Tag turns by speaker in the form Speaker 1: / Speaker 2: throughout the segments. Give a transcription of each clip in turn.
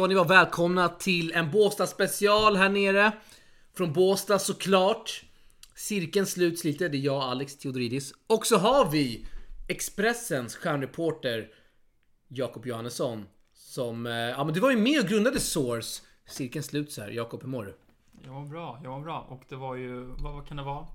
Speaker 1: ska ni vara välkomna till en Båstad special här nere. Från Båstad såklart. Cirkeln sluts lite, det är jag Alex Theodoridis. Och så har vi Expressens stjärnreporter Jakob Johannesson. Som, eh, ja men du var ju med och grundade Source. Cirkeln sluts här. Jakob, hur mår du?
Speaker 2: Jag var bra, jag var bra. Och det var ju, vad, vad kan det vara?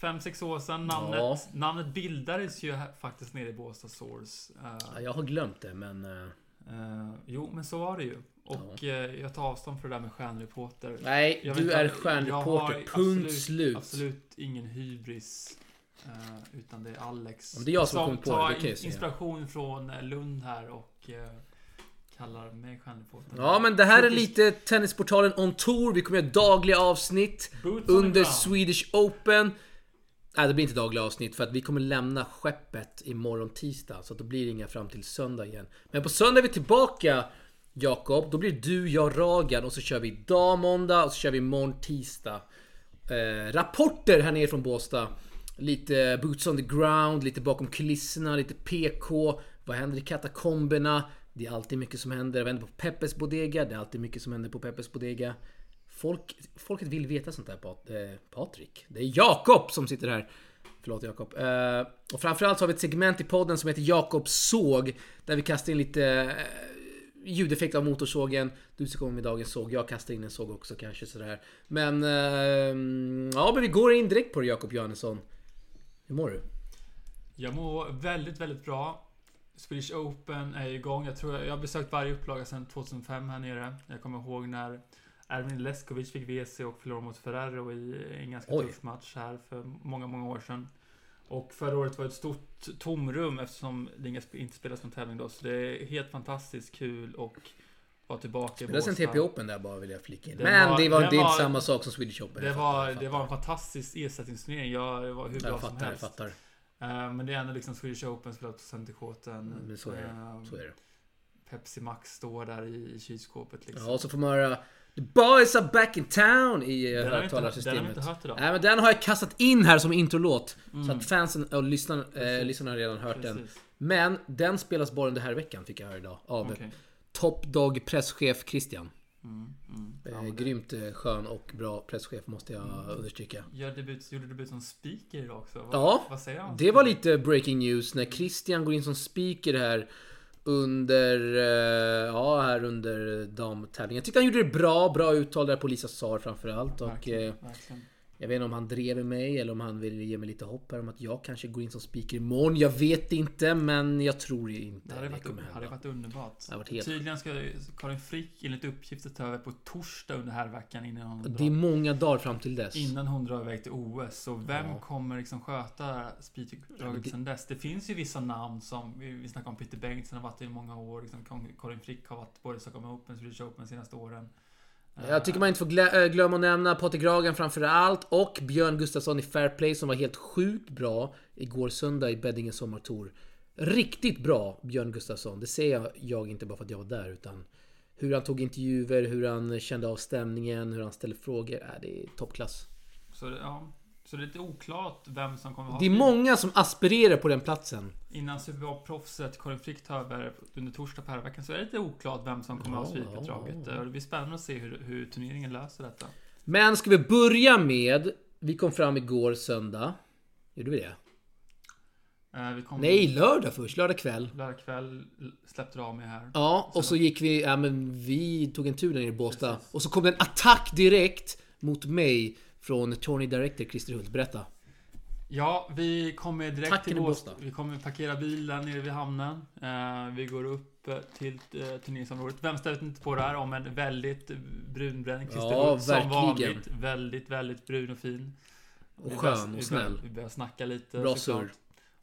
Speaker 2: Fem, sex år sedan. Namnet,
Speaker 1: Ja.
Speaker 2: namnet bildades ju här, faktiskt nere i Båstad Source. Eh,
Speaker 1: Ja, jag har glömt det men... eh,
Speaker 2: eh, jo, men så var det ju. Och eh, jag tar avstånd från det där med stjärnreporter.
Speaker 1: Nej,
Speaker 2: Jag
Speaker 1: du är stjärnreporter. Punkt
Speaker 2: absolut,
Speaker 1: slut.
Speaker 2: Absolut ingen hybris. eh, utan det är Alex.
Speaker 1: Men det är jag som har kommit på det,
Speaker 2: tar in- inspiration från eh, Lund här och kallar mig stjärnreporter.
Speaker 1: Ja men det här är lite Tennisportalen on tour. Vi kommer göra dagliga avsnitt
Speaker 2: Boots
Speaker 1: under. Swedish Open. Nej det blir inte dagliga avsnitt för att vi kommer lämna skeppet imorgon tisdag. Så att då blir det inga fram till söndag igen. Men på söndag är vi tillbaka Jakob. Då blir du, jag, Ragan och så kör vi idag måndag och så kör vi imorgon tisdag. Eh, rapporter här nere från Båstad. Lite boots on the ground, lite bakom kulisserna, lite PK. Vad händer i katakomberna? Det är alltid mycket som händer. Vad händer på Peppes Bodega? Det är alltid mycket som händer på Peppes Bodega. Folk, folket vill veta sånt där Pat, eh, Patrik. Det är Jakob som sitter här. Förlåt Jakob. Eh, och framförallt så har vi ett segment i podden som heter Jakobs såg. Där vi kastar in lite eh, ljudeffekt av motorsågen. Du ska komma med dagens såg. Jag kastar in en såg också kanske sådär. Men... Eh, ja men vi går in direkt på det Jakob Johannesson. Hur mår du?
Speaker 2: Jag mår väldigt, väldigt bra. Swedish Open är igång. Jag tror jag, jag har besökt varje upplaga sedan 2005 här nere. Jag kommer ihåg när Erwin Leskovic fick WC och förlorade mot Ferrero i en ganska
Speaker 1: Oj.
Speaker 2: tuff match här för många, många år sedan. Och förra året var ett stort tomrum eftersom det inte spelas någon tävling då. Så det är helt fantastiskt kul och vara tillbaka i
Speaker 1: Det är en
Speaker 2: Båstad.
Speaker 1: TP Open där bara vill jag flika in.
Speaker 2: Den
Speaker 1: Men
Speaker 2: var-
Speaker 1: det var inte samma sak som Swedish Open.
Speaker 2: Det
Speaker 1: Jag
Speaker 2: var,
Speaker 1: fattar, jag
Speaker 2: det var en fantastisk ersättningsturnering. Jag var hur bra
Speaker 1: Jag
Speaker 2: som
Speaker 1: fattar, jag
Speaker 2: helst.
Speaker 1: fattar.
Speaker 2: Eh, Men det är ändå liksom Swedish Open spelat på Centercourten.
Speaker 1: Men så är det.
Speaker 2: Eh,
Speaker 1: Så är det.
Speaker 2: Pepsi Max står där i, i kylskåpet liksom.
Speaker 1: Ja, och så får man höra The boys are back in town i eh,
Speaker 2: den, har vi inte, den
Speaker 1: högtalarsystemet.
Speaker 2: hört idag.
Speaker 1: Nej men den har jag kastat in här som introlåt. Så
Speaker 2: Mm.
Speaker 1: att fansen och lyssnarna, eh, lyssnarna har redan hört den.
Speaker 2: Precis.
Speaker 1: Men den spelas bara under här veckan fick jag höra idag. Av
Speaker 2: Okej.
Speaker 1: Top Dog presschef Christian.
Speaker 2: Mm, mm. Ja,
Speaker 1: Eh,
Speaker 2: men det-
Speaker 1: grymt eh, skön och bra presschef måste jag understryka.
Speaker 2: Gör debut, gjorde debut som speaker idag också. Vad,
Speaker 1: Ja,
Speaker 2: vad säger han?
Speaker 1: Det var lite breaking news när Christian går in som speaker här under, eh, ja här under damtävlingen. Jag tyckte han gjorde det bra, bra uttal där på Lisa Saar framförallt. Och
Speaker 2: Verkligen,
Speaker 1: eh,
Speaker 2: verkligen.
Speaker 1: Jag vet inte om han drev med mig eller om han ville ge mig lite hopp här om att jag kanske går in som speaker imorgon. Jag vet inte, men jag tror inte
Speaker 2: Det hade
Speaker 1: det
Speaker 2: varit,
Speaker 1: kommer
Speaker 2: hade
Speaker 1: hända.
Speaker 2: varit underbart.
Speaker 1: Det hade varit helt-
Speaker 2: Tydligen ska Karin Frick enligt uppgifter ta över på torsdag under här veckan innan hon,
Speaker 1: Det är
Speaker 2: drar,
Speaker 1: många dagar fram till dess.
Speaker 2: innan hon drar iväg till OS. Så vem
Speaker 1: Ja.
Speaker 2: kommer liksom sköta speakeruppdraget
Speaker 1: det-
Speaker 2: sen dess? Det finns ju vissa namn som, vi snackar om Peter Bengtsson har varit i många år. Liksom, Karin Frick har varit både i Stockholm Open och Swedish Open de senaste åren.
Speaker 1: Jag tycker man inte får äh, glömma att nämna Patrik Ragan framför allt och Björn Gustafsson i Fair Play som var helt sjukt bra igår söndag i Beddinge Sommartour. Riktigt bra Björn Gustafsson. Det säger jag, jag inte bara för att jag var där utan hur han tog intervjuer, hur han kände av stämningen, hur han ställde frågor. Äh, det är toppklass.
Speaker 2: Så, ja, så det är lite oklart vem som kommer ha
Speaker 1: Det är många som aspirerar på den platsen.
Speaker 2: Innan Superbowl-proffset Karin Frick tar över under torsdag på veckan så är det lite oklart vem som kommer
Speaker 1: Ja,
Speaker 2: ha speakeruppdraget.
Speaker 1: ja, ja.
Speaker 2: Det blir spännande att se hur, hur turneringen löser detta.
Speaker 1: Men ska vi börja med... Vi kom fram igår söndag. Gjorde vi det?
Speaker 2: Eh,
Speaker 1: Nej, lördag först. Lördag kväll.
Speaker 2: Lördag kväll släppte du av mig här.
Speaker 1: Ja, och så gick vi, ja men vi tog en tur där nere i Båstad.
Speaker 2: Precis.
Speaker 1: Och så kom det en attack direkt mot mig från Tony Director Christer Hult. Berätta.
Speaker 2: Ja, vi kommer direkt
Speaker 1: Tacken
Speaker 2: till Båstad. Vi kommer parkera bilen nere vid hamnen. Eh, Vi går upp eh, till eh, turneringsområdet. Vem ställer inte på det här om en väldigt brunbränd Christer
Speaker 1: Ja,
Speaker 2: Som vanligt. Väldigt, väldigt brun och fin.
Speaker 1: Och skön och
Speaker 2: vi börjar-
Speaker 1: snäll.
Speaker 2: Vi börjar snacka lite
Speaker 1: Bra surr.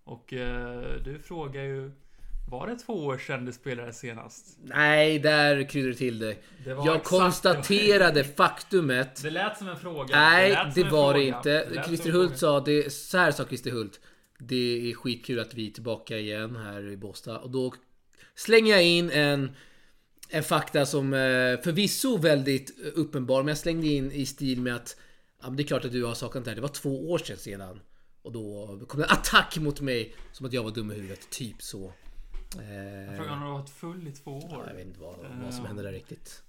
Speaker 2: Och eh, du frågar ju Var det två år sedan du spelade senast?
Speaker 1: Nej, där kryddar du till det.
Speaker 2: Det
Speaker 1: Jag
Speaker 2: exakt-
Speaker 1: konstaterade faktumet.
Speaker 2: Det lät som en fråga.
Speaker 1: Nej, det
Speaker 2: en
Speaker 1: var det inte.
Speaker 2: som
Speaker 1: Christer Hult sa det, så här sa Christer Hult. Det är skitkul att vi är tillbaka igen här i Båstad. Och då slänger jag in en, en fakta som eh, förvisso väldigt uppenbar. Men jag slängde in i stil med att ja, det är klart att du har saknat det här. Det var två år sedan sedan. Och då kom det en attack mot mig som att jag var dum i huvudet. Typ så. Eh,
Speaker 2: Frågan om du har varit full i två år.
Speaker 1: jag vet inte vad,
Speaker 2: Eh,
Speaker 1: vad som hände där riktigt.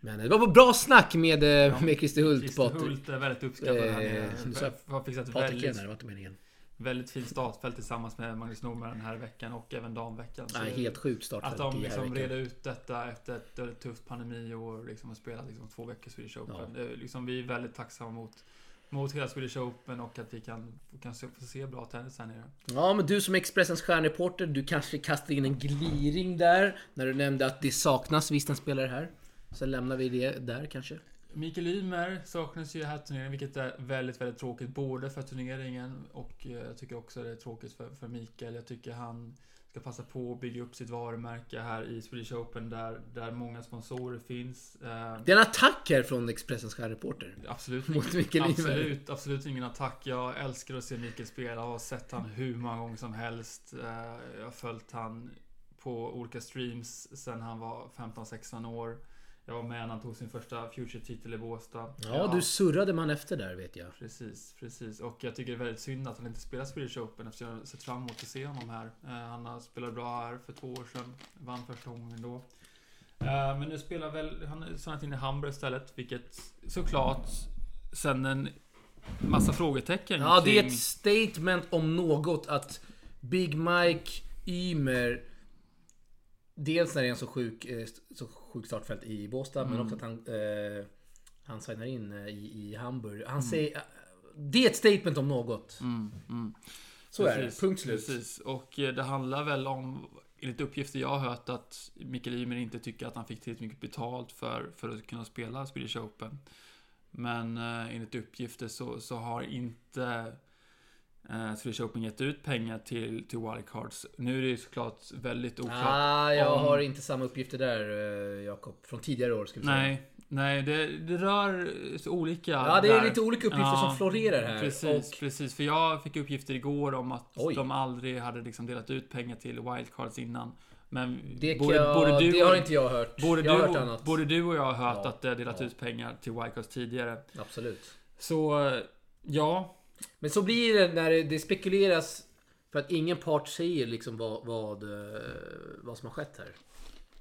Speaker 1: Men eh, det var bra snack med, eh,
Speaker 2: Ja,
Speaker 1: med Christer Hult.
Speaker 2: Christer Hult är väldigt uppskattad
Speaker 1: Eh, sa jag
Speaker 2: Har fixat
Speaker 1: Patrik
Speaker 2: väldigt,
Speaker 1: igen, det var inte meningen.
Speaker 2: väldigt fint startfält tillsammans med Magnus Norman den här veckan och även damveckan. Så
Speaker 1: Nej, helt sjukt startfält
Speaker 2: Att de liksom reder ut detta efter ett väldigt tufft pandemiår liksom har spelat liksom två veckor Swedish Open.
Speaker 1: Ja.
Speaker 2: Är liksom, vi är väldigt tacksamma mot, mot hela Swedish Open och att vi kan, kan se, få se bra tennis här nere.
Speaker 1: Ja, men du som Expressens stjärnreporter, du kanske kastade in en gliring där när du nämnde att det saknas visst en spelare här. Sen lämnar vi det där kanske.
Speaker 2: Mikael Ymer saknas ju i här turneringen, vilket är väldigt, väldigt tråkigt. Både för turneringen och eh, jag tycker också det är tråkigt för, för Mikael. Jag tycker han ska passa på att bygga upp sitt varumärke här i Swedish Open där, där många sponsorer finns. Eh,
Speaker 1: Det är en attack här från Expressens stjärnreporter.
Speaker 2: Absolut,
Speaker 1: Mot Mikael
Speaker 2: absolut, absolut ingen attack. Jag älskar att se Mikael spela och har sett han hur många gånger som helst. Eh, Jag har följt han på olika streams sen han var 15-16 år. Jag var med när han tog sin första Future-titel i Båstad.
Speaker 1: Ja, du surrade man efter där vet jag.
Speaker 2: Precis, precis. Och jag tycker det är väldigt synd att han inte spelar Swedish Open eftersom jag har sett fram emot att se honom här. Eh, Han spelat bra här för två år sedan. Vann första gången då. Eh, Men nu spelar väl, han har signat in i Hamburg istället, vilket såklart sen en massa frågetecken
Speaker 1: Ja, det är
Speaker 2: kring-
Speaker 1: ett statement om något att Big Mike Ymer Dels när det är en så sjuk, eh, så sjuk startfält i Båstad men
Speaker 2: Mm.
Speaker 1: också att han eh, Han signar in eh, i, i Hamburg. Han
Speaker 2: Mm.
Speaker 1: säger Det är ett statement om något.
Speaker 2: Mm, mm.
Speaker 1: Så är
Speaker 2: Precis,
Speaker 1: det. Punkt slut.
Speaker 2: Precis. Och eh, det handlar väl om, enligt uppgifter jag har hört, att Mikael Ymer inte tycker att han fick tillräckligt mycket betalt för, för att kunna spela Swedish Open. Men eh, enligt uppgifter så, så har inte eh, Swedish Open gett ut pengar till, till wildcards. Nu är det ju såklart väldigt oklart.
Speaker 1: Ah, jag
Speaker 2: om-
Speaker 1: har inte samma uppgifter där eh, Jakob. Från tidigare år skulle jag säga.
Speaker 2: Nej, nej det, det rör så olika.
Speaker 1: Ja, det är
Speaker 2: där.
Speaker 1: lite olika uppgifter
Speaker 2: Ja,
Speaker 1: som florerar här.
Speaker 2: Precis,
Speaker 1: Och,
Speaker 2: precis. För jag fick uppgifter igår om att
Speaker 1: Oj.
Speaker 2: de aldrig hade liksom delat ut pengar till wildcards innan. Men
Speaker 1: det,
Speaker 2: både,
Speaker 1: kan,
Speaker 2: både, du
Speaker 1: det har inte jag hört.
Speaker 2: både,
Speaker 1: jag
Speaker 2: du,
Speaker 1: hört annat.
Speaker 2: och- både du och jag har hört
Speaker 1: Ja,
Speaker 2: att det har delat
Speaker 1: ja.
Speaker 2: ut pengar till wildcards tidigare.
Speaker 1: Absolut.
Speaker 2: Så, ja.
Speaker 1: Men så blir det när det, spekuleras för att ingen part säger liksom vad, vad, eh, vad som har skett här.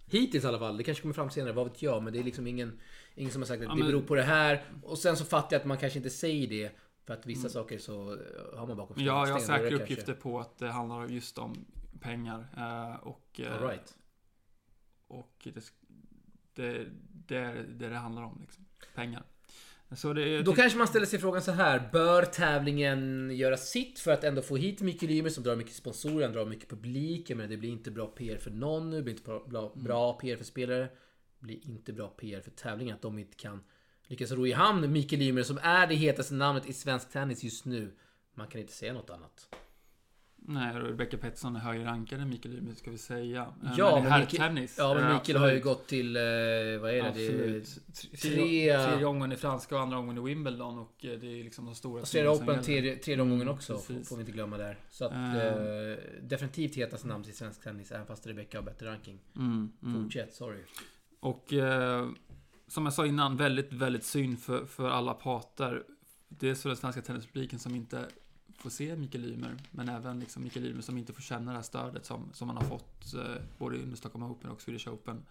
Speaker 1: Hittills i alla fall. Det kanske kommer fram senare, vad vet jag. Men det är liksom ingen, ingen som har sagt att
Speaker 2: Ja,
Speaker 1: det beror på det här. Och sen så fattar jag att man kanske inte säger det. För att vissa
Speaker 2: Mm.
Speaker 1: saker så eh, har man bakom
Speaker 2: Jag, jag har säkra
Speaker 1: kanske.
Speaker 2: uppgifter på att det handlar just om pengar. eh, Och,
Speaker 1: All right.
Speaker 2: och det, det, det är det det handlar om. Liksom. Pengar. Det
Speaker 1: Då kanske man ställer sig frågan så här. Bör tävlingen göra sitt för att ändå få hit Mikael Ymer som drar mycket sponsorer, han drar mycket publik. Menar, det blir inte bra PR för någon nu, det blir inte bra, bra,
Speaker 2: Mm.
Speaker 1: bra PR för spelare. Det blir inte bra PR för tävlingen att de inte kan lyckas ro i hamn Mikael Ymer som är det hetaste namnet i svensk tennis just nu. Man kan inte säga något annat.
Speaker 2: Nej, Rebecca Pettersson är högre rankad än Mikael Ymer ska vi säga. Eh,
Speaker 1: Ja,
Speaker 2: men
Speaker 1: men Mikael-. Ja, men Mikael har ju gått till, eh, vad är det?
Speaker 2: Absolut.
Speaker 1: det
Speaker 2: Tre,
Speaker 1: tre-
Speaker 2: tredje omgången i franska och andra omgången i Wimbledon och eh, det är liksom de stora
Speaker 1: Australian
Speaker 2: turneringarna som
Speaker 1: Open tredje, tredje omgången
Speaker 2: Mm,
Speaker 1: också, får,
Speaker 2: precis.
Speaker 1: får vi inte glömma där. Så att,
Speaker 2: Eh.
Speaker 1: eh, definitivt hetaste namnet i svensk tennis, även fast Rebecca har bättre ranking.
Speaker 2: Mm, mm.
Speaker 1: Fortsätt, sorry.
Speaker 2: Och eh, som jag sa innan, väldigt, väldigt synd för, för alla parter. Dels för den svenska tennispubliken som inte får se Mikael Ymer, men även liksom Mikael Ymer som inte får känna det här stödet som, som han har fått eh, både under Stockholm Open och Swedish Open.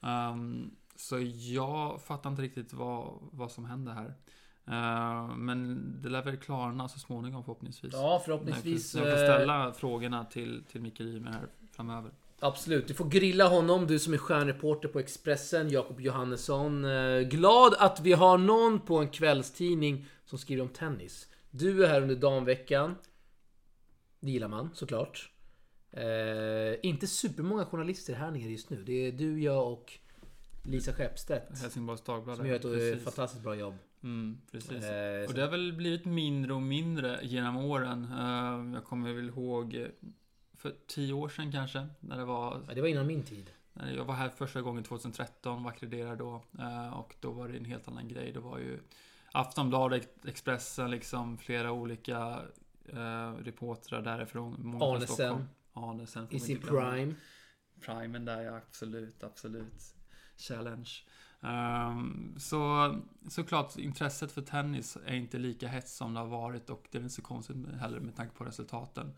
Speaker 2: Ehm, så jag fattar inte riktigt vad, vad som händer här. Eh, men det lär väl klarna så småningom förhoppningsvis.
Speaker 1: Ja, förhoppningsvis.
Speaker 2: Jag får, jag får
Speaker 1: eh,
Speaker 2: ställa frågorna till, till Mikael Ymer här framöver.
Speaker 1: Absolut. Du får grilla honom, du som är stjärnreporter på Expressen, Jakob Johannesson. Eh, Glad att vi har någon på en kvällstidning som skriver om tennis. Du är här under damveckan. Det gillar man såklart. Eh, inte supermånga journalister här nere just nu. Det är du, jag och Lisa Skeppstedt.
Speaker 2: Helsingborgs Dagblad.
Speaker 1: Som gör ett eh,
Speaker 2: precis.
Speaker 1: fantastiskt bra jobb.
Speaker 2: Mm, precis.
Speaker 1: Eh,
Speaker 2: Och det har väl blivit mindre och mindre genom åren. Eh, Jag kommer väl ihåg eh, för tio år sedan kanske, när det var
Speaker 1: ja, det var innan min tid.
Speaker 2: när jag var här första gången 2013, var ackrediterad då. eh, Och då var det en helt annan grej. Det var ju Aftonbladet, Expressen, liksom flera olika eh, reportrar därifrån. Många
Speaker 1: Arnesen.
Speaker 2: Arnesen.
Speaker 1: I sin prime.
Speaker 2: Primen där ja, absolut, absolut. Challenge. Ehm, så såklart, intresset för tennis är inte lika hett som det har varit och det är inte så konstigt heller med tanke på resultaten.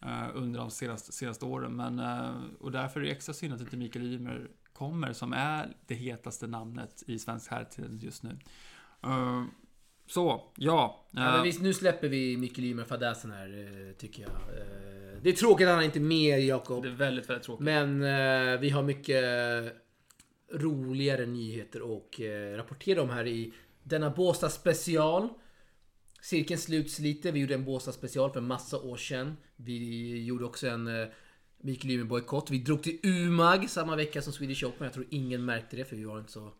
Speaker 2: eh, under de senaste, senaste åren. Men, eh, och därför är det extra synd att inte Mikael Ymer kommer, som är det hetaste namnet i svensk herrtennis just nu. Eh, så, ja.
Speaker 1: Ja, men
Speaker 2: eh,
Speaker 1: visst, nu släpper vi Mikael Ymer fadäsen här, eh, tycker jag. Det är tråkigt att han inte är med, Jakob.
Speaker 2: det är väldigt, väldigt tråkigt.
Speaker 1: Men vi har mycket roligare nyheter och rapportera om här i denna Båstad special. Cirkeln sluts lite. Vi gjorde en Båstad special för en massa år sedan. Vi gjorde också en Mikael Ymer bojkott. Vi drog till Umag samma vecka som Swedish Open. Jag tror ingen märkte det för vi var inte så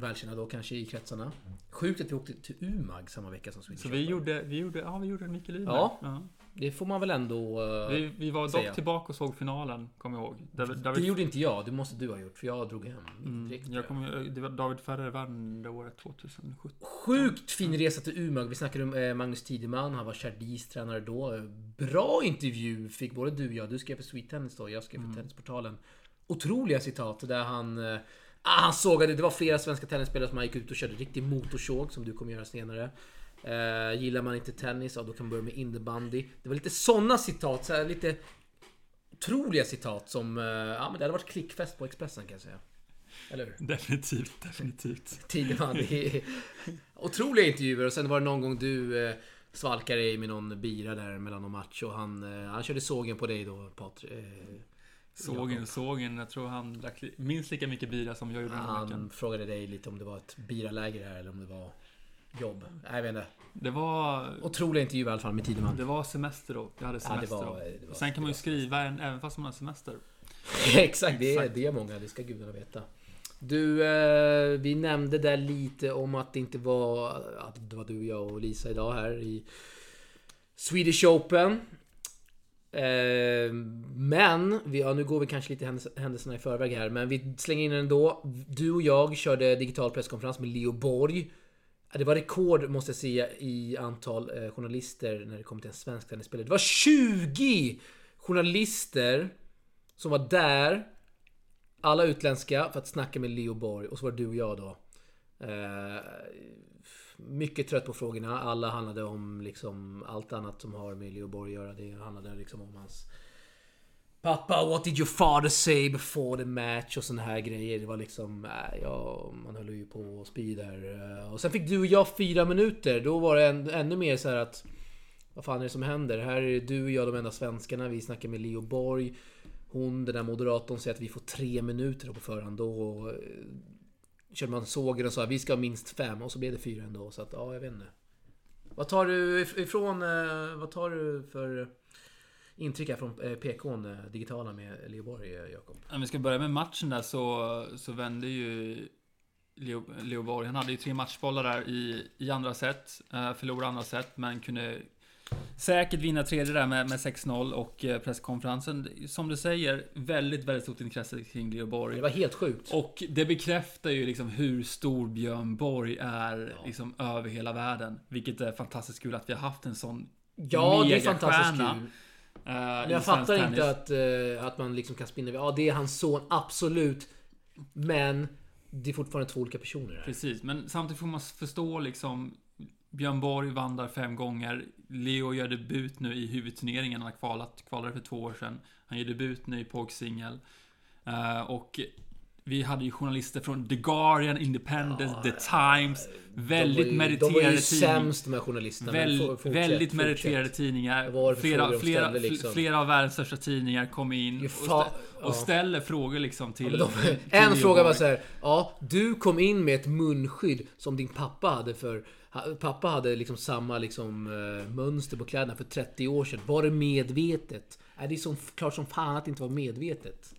Speaker 1: välkända då kanske i kretsarna. Sjukt att vi åkte till Umag samma vecka som Swedish
Speaker 2: Så vi gjorde, vi gjorde, ja, vi gjorde en Mikael Ymer.
Speaker 1: Ja. Det får man väl ändå... eh,
Speaker 2: Vi, vi var
Speaker 1: säga.
Speaker 2: dock tillbaka och såg finalen, kommer jag ihåg. David,
Speaker 1: det
Speaker 2: David,
Speaker 1: gjorde inte jag. Det måste du ha gjort. För jag drog hem
Speaker 2: mm,
Speaker 1: direkt.
Speaker 2: jag kommer, det var David Ferrer vann det året 2017.
Speaker 1: Sjukt fin resa till Umeå. Vi snackade om eh, Magnus Tideman. Han var Chardis tränare då. Eh, Bra intervju fick både du och jag. Du skrev för Sweet Tennis då. Jag skrev för Tennisportalen. Otroliga citat där han... Ah, han sågade, det var flera svenska tennisspelare som gick ut och körde riktig motorsåg som du kommer göra senare. Eh, gillar man inte tennis, ja, då kan man börja med innebandy. Det var lite sådana citat, så här, lite otroliga citat som... Eh, ja men det hade varit klickfest på Expressen kan jag säga. Eller hur?
Speaker 2: Definitivt, definitivt.
Speaker 1: Tideman. Det är otroliga intervjuer och sen var det någon gång du eh, svalkade dig med någon bira där mellan någon match och han, eh, han körde sågen på dig då Patrik. Eh,
Speaker 2: Sågen, sågen. Jag tror han drack minst lika mycket bira som jag gjorde den
Speaker 1: han
Speaker 2: veckan.
Speaker 1: frågade dig lite om det var ett biraläger här eller om det var jobb. Jag vet inte.
Speaker 2: Det var...
Speaker 1: Otroliga intervjuer i alla fall med Tideman.
Speaker 2: Det var semester då. Jag hade
Speaker 1: Ja, det
Speaker 2: semester
Speaker 1: var-
Speaker 2: då.
Speaker 1: det var-
Speaker 2: Sen kan man ju skriva en, även fast man har semester.
Speaker 1: Exakt, det är, det är många. Det ska gudarna veta. Du, eh, vi nämnde där lite om att det inte var... Att det var du, jag och Lisa idag här i Swedish Open. Eh, men, vi, ja, nu går vi kanske lite händelserna i förväg här, men vi slänger in den ändå. Du och jag körde digital presskonferens med Leo Borg. Det var rekord måste jag säga i antal eh, journalister när det kommer till en svensk tennisspelare. Det var 20 journalister som var där. Alla utländska för att snacka med Leo Borg och så var det du och jag då. Eh, mycket trött på frågorna. Alla handlade om liksom allt annat som har med Leo Borg att göra. Det handlade liksom om hans Pappa, what did your father say before the match? Och såna här grejer. Det var liksom... Äh, ja, man höll ju på att spy där. Och sen fick du och jag fyra minuter. Då var det än, ännu mer så här att... Vad fan är det som händer? Här är du och jag de enda svenskarna. Vi snackar med Leo Borg. Hon, den där moderatorn, säger att vi får tre minuter på förhand. Då körde man sågen och sa vi ska ha minst fem. Och så blev det fyra ändå. Så att, ja, jag vet inte. Vad tar du ifrån... Eh, vad tar du för intryck här från eh, PKn eh, digitala med Leoborg, Jakob?
Speaker 2: Om vi ska börja med matchen där så, så vände ju Leo, Leoborg. Han hade ju tre matchbollar där i, i andra set. Förlorade andra set, men kunde säkert vinna tredje där med, med 6-0 och eh, presskonferensen. Som du säger, väldigt, väldigt stort intresse kring Leo Borg.
Speaker 1: Det var helt sjukt.
Speaker 2: Och det bekräftar ju liksom hur stor Björn Borg är
Speaker 1: Ja.
Speaker 2: liksom över hela världen. Vilket är fantastiskt kul att vi har haft en sån
Speaker 1: Ja, det är fantastiskt kul.
Speaker 2: eh,
Speaker 1: Men
Speaker 2: i
Speaker 1: jag fattar
Speaker 2: tennis.
Speaker 1: inte att, eh, att man liksom kan spinna Ja, det är hans son, absolut. Men det är fortfarande två olika personer. Här.
Speaker 2: Precis, men samtidigt får man förstå liksom Björn Borg vann där fem gånger. Leo gör debut nu i huvudturneringen. Han har kvalat, kvalade för två år sedan. Han gör debut nu i POG-singel. Eh, och vi hade ju journalister från The Guardian, Independent,
Speaker 1: Ja,
Speaker 2: The Times. Väldigt
Speaker 1: ju,
Speaker 2: meriterade
Speaker 1: De var ju
Speaker 2: tidningar.
Speaker 1: sämst här journalisterna.
Speaker 2: Väl,
Speaker 1: for- fortsätt,
Speaker 2: väldigt meriterade tidningar. Flera, flera,
Speaker 1: ställde, liksom?
Speaker 2: flera av världens största tidningar kom in och, stä-
Speaker 1: ja.
Speaker 2: och ställer frågor liksom
Speaker 1: Ja,
Speaker 2: till...
Speaker 1: men de,
Speaker 2: till
Speaker 1: en fråga var så här. Ja, du kom in med ett munskydd som din pappa hade för... Pappa hade liksom samma liksom, eh, mönster på kläderna för 30 år sedan. Var det medvetet? Nej, det är som, klart som fan att det inte var medvetet.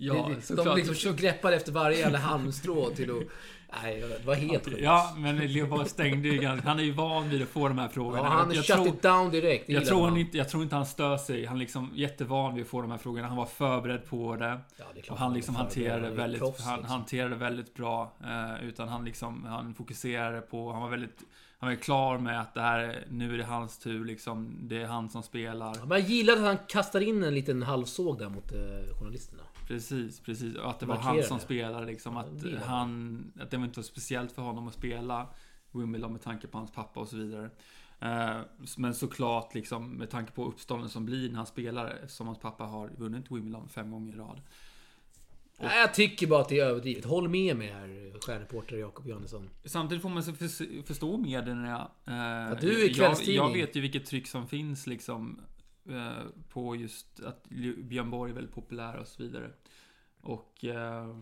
Speaker 2: Ja,
Speaker 1: det,
Speaker 2: såklart.
Speaker 1: de liksom så greppade efter varje jävla halmstrå till att... Nej, det var helt sjukt.
Speaker 2: Ja, men Leo Borg stängde ju ganska... Han är ju van vid att få de här frågorna.
Speaker 1: Ja, han
Speaker 2: jag,
Speaker 1: shut
Speaker 2: tror,
Speaker 1: it down direkt.
Speaker 2: Jag, tror han inte, jag tror inte han stör sig. Han är liksom jättevan vid att få de här frågorna. Han var förberedd på det.
Speaker 1: Ja, det är klart
Speaker 2: Och han liksom hanterade
Speaker 1: Han är
Speaker 2: väldigt,
Speaker 1: proffs,
Speaker 2: han,
Speaker 1: liksom.
Speaker 2: hanterade väldigt bra. Eh, utan han liksom, han fokuserade på, han var väldigt, han var klar med att det här, nu är det hans tur liksom. Det är han som spelar.
Speaker 1: Ja, men jag gillar att han kastar in en liten halvsåg där mot eh, journalisterna.
Speaker 2: Precis, precis. Och att det var
Speaker 1: Markerar
Speaker 2: han som spelade liksom.
Speaker 1: Ja,
Speaker 2: Att
Speaker 1: det
Speaker 2: han... Att det var inte var speciellt för honom att spela Wimbledon med tanke på hans pappa och så vidare. Eh, Men såklart liksom med tanke på uppståndelsen som blir när han spelar eftersom hans pappa har vunnit Wimbledon fem gånger i rad.
Speaker 1: Nej, jag tycker bara att det är överdrivet. Håll med mig här, stjärnreporter Jakob Johannesson.
Speaker 2: Samtidigt får man så förs- förstå medierna. Eh,
Speaker 1: du är
Speaker 2: jag, jag vet ju vilket tryck som finns liksom på just att Björn Borg är väldigt populär och så vidare. Och eh,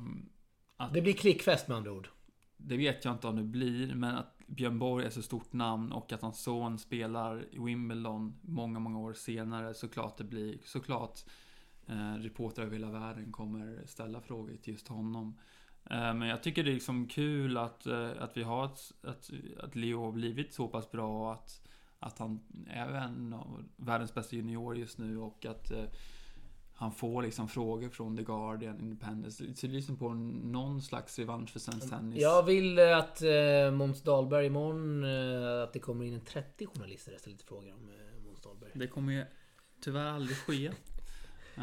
Speaker 1: Det blir klickfest med andra ord.
Speaker 2: det vet jag inte om det blir, men att Björn Borg är så stort namn och att hans son spelar i Wimbledon många, många år senare, såklart det blir, såklart eh, reportrar över hela världen kommer ställa frågor till just honom. Eh, men jag tycker det är liksom kul att, eh, att vi har ett, att, att Leo har blivit så pass bra att, att han är en av världens bästa juniorer just nu och att eh, han får liksom frågor från The Guardian, Independence. Det ser liksom på någon slags revansch för svensk tennis.
Speaker 1: Jag vill att eh, Måns Dahlberg imorgon, eh, att det kommer in en 30 journalister och ställer lite frågor om eh, Måns Dahlberg.
Speaker 2: Det kommer ju tyvärr aldrig ske. Eh,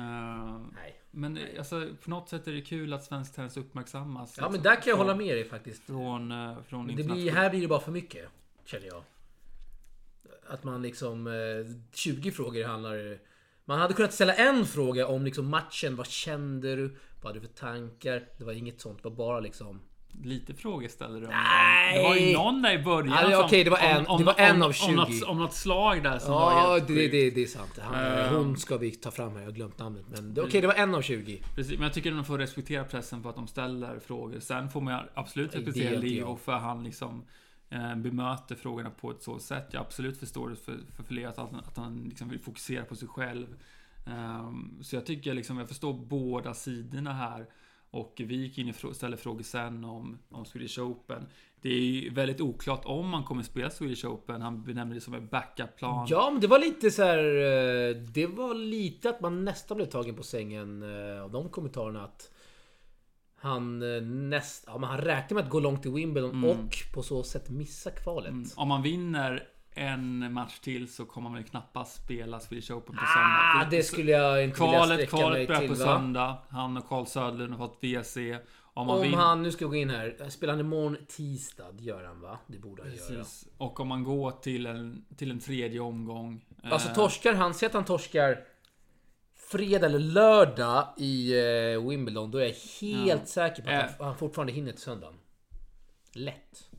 Speaker 1: Nej.
Speaker 2: men det- alltså, på något sätt är det kul att svensk tennis uppmärksammas.
Speaker 1: Ja men
Speaker 2: liksom,
Speaker 1: där kan jag
Speaker 2: från-
Speaker 1: hålla med dig faktiskt.
Speaker 2: Från, från
Speaker 1: Det blir, här blir det bara för mycket. Känner jag. Att man liksom... eh, 20 frågor handlar... Man hade kunnat ställa en fråga om liksom matchen. Vad kände du? Vad hade du för tankar? Det var inget sånt. Det var bara liksom...
Speaker 2: Lite frågor ställer du. om-
Speaker 1: Nej!
Speaker 2: Det var ju någon där i början
Speaker 1: Ja, det-
Speaker 2: som-
Speaker 1: okej, det var en- det var en av 20.
Speaker 2: Om något, om något slag där som var
Speaker 1: Ja,
Speaker 2: helt
Speaker 1: det, det, det är sant. Han,
Speaker 2: Ehm.
Speaker 1: hon ska vi ta fram här. Jag har glömt namnet. Men okej, det var en av 20.
Speaker 2: Precis, men jag tycker att man får respektera pressen på att de ställer frågor. Sen får man absolut respektera Leo för han liksom eh, Eh, bemöter frågorna på ett så sätt. Jag absolut förstår det för, för flera att han, att han liksom vill fokusera på sig själv. Ehm, så jag tycker liksom, jag förstår båda sidorna här. Och vi gick in och ställde frågor sen om, om Swedish Open. Det är ju väldigt oklart om man kommer spela Swedish Open. Han benämner det som en backup-plan.
Speaker 1: Ja, men det var lite så här. Eh, det var lite att man nästan blev tagen på sängen eh, av de kommentarerna att han eh, näst, ja, men han räknar med att gå långt i Wimbledon och på så sätt missa kvalet.
Speaker 2: Mm, Om man vinner en match till så kommer man väl knappast spela Swedish Open på
Speaker 1: Ah,
Speaker 2: söndag.
Speaker 1: det skulle jag inte vilja
Speaker 2: Kvalet,
Speaker 1: sträcka
Speaker 2: kvalet
Speaker 1: mig
Speaker 2: börjar
Speaker 1: till
Speaker 2: på
Speaker 1: va?
Speaker 2: söndag. Han och Carl Söderlund har fått WC. Om
Speaker 1: Om
Speaker 2: vinner...
Speaker 1: han, nu ska jag gå in här. Spelar han imorgon tisdag? Gör han va? Det borde han göra.
Speaker 2: Precis. Och om man går till en, till en tredje omgång.
Speaker 1: Alltså
Speaker 2: eh,
Speaker 1: torskar han, säg att han torskar fredag eller lördag i eh, Wimbledon. Då är jag helt
Speaker 2: Ja.
Speaker 1: säker på att
Speaker 2: Eh.
Speaker 1: han, han fortfarande hinner till söndagen. Lätt.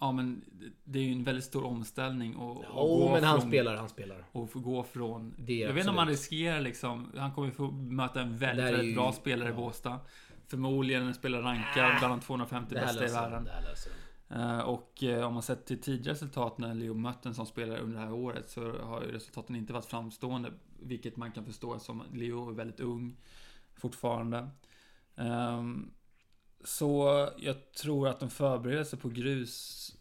Speaker 2: Ja men det är ju en väldigt stor omställning och, och
Speaker 1: Jo, men han
Speaker 2: från,
Speaker 1: spelar, han spelar.
Speaker 2: Och gå från...
Speaker 1: Det
Speaker 2: jag vet inte om
Speaker 1: absolut.
Speaker 2: man riskerar liksom... Han kommer få möta en väldigt, väldigt
Speaker 1: ju-
Speaker 2: bra spelare i
Speaker 1: ja.
Speaker 2: Båstad. Förmodligen en spelare rankad
Speaker 1: Äh.
Speaker 2: bland de 250
Speaker 1: Det här
Speaker 2: bästa i
Speaker 1: han.
Speaker 2: världen.
Speaker 1: Det här löser han.
Speaker 2: Eh, och eh, om man sett till tidigare resultat när Leo mött en som spelare under det här året så har ju resultaten inte varit framstående. Vilket man kan förstå som Leo är väldigt ung fortfarande. Ehm, så jag tror att en förberedelse på grus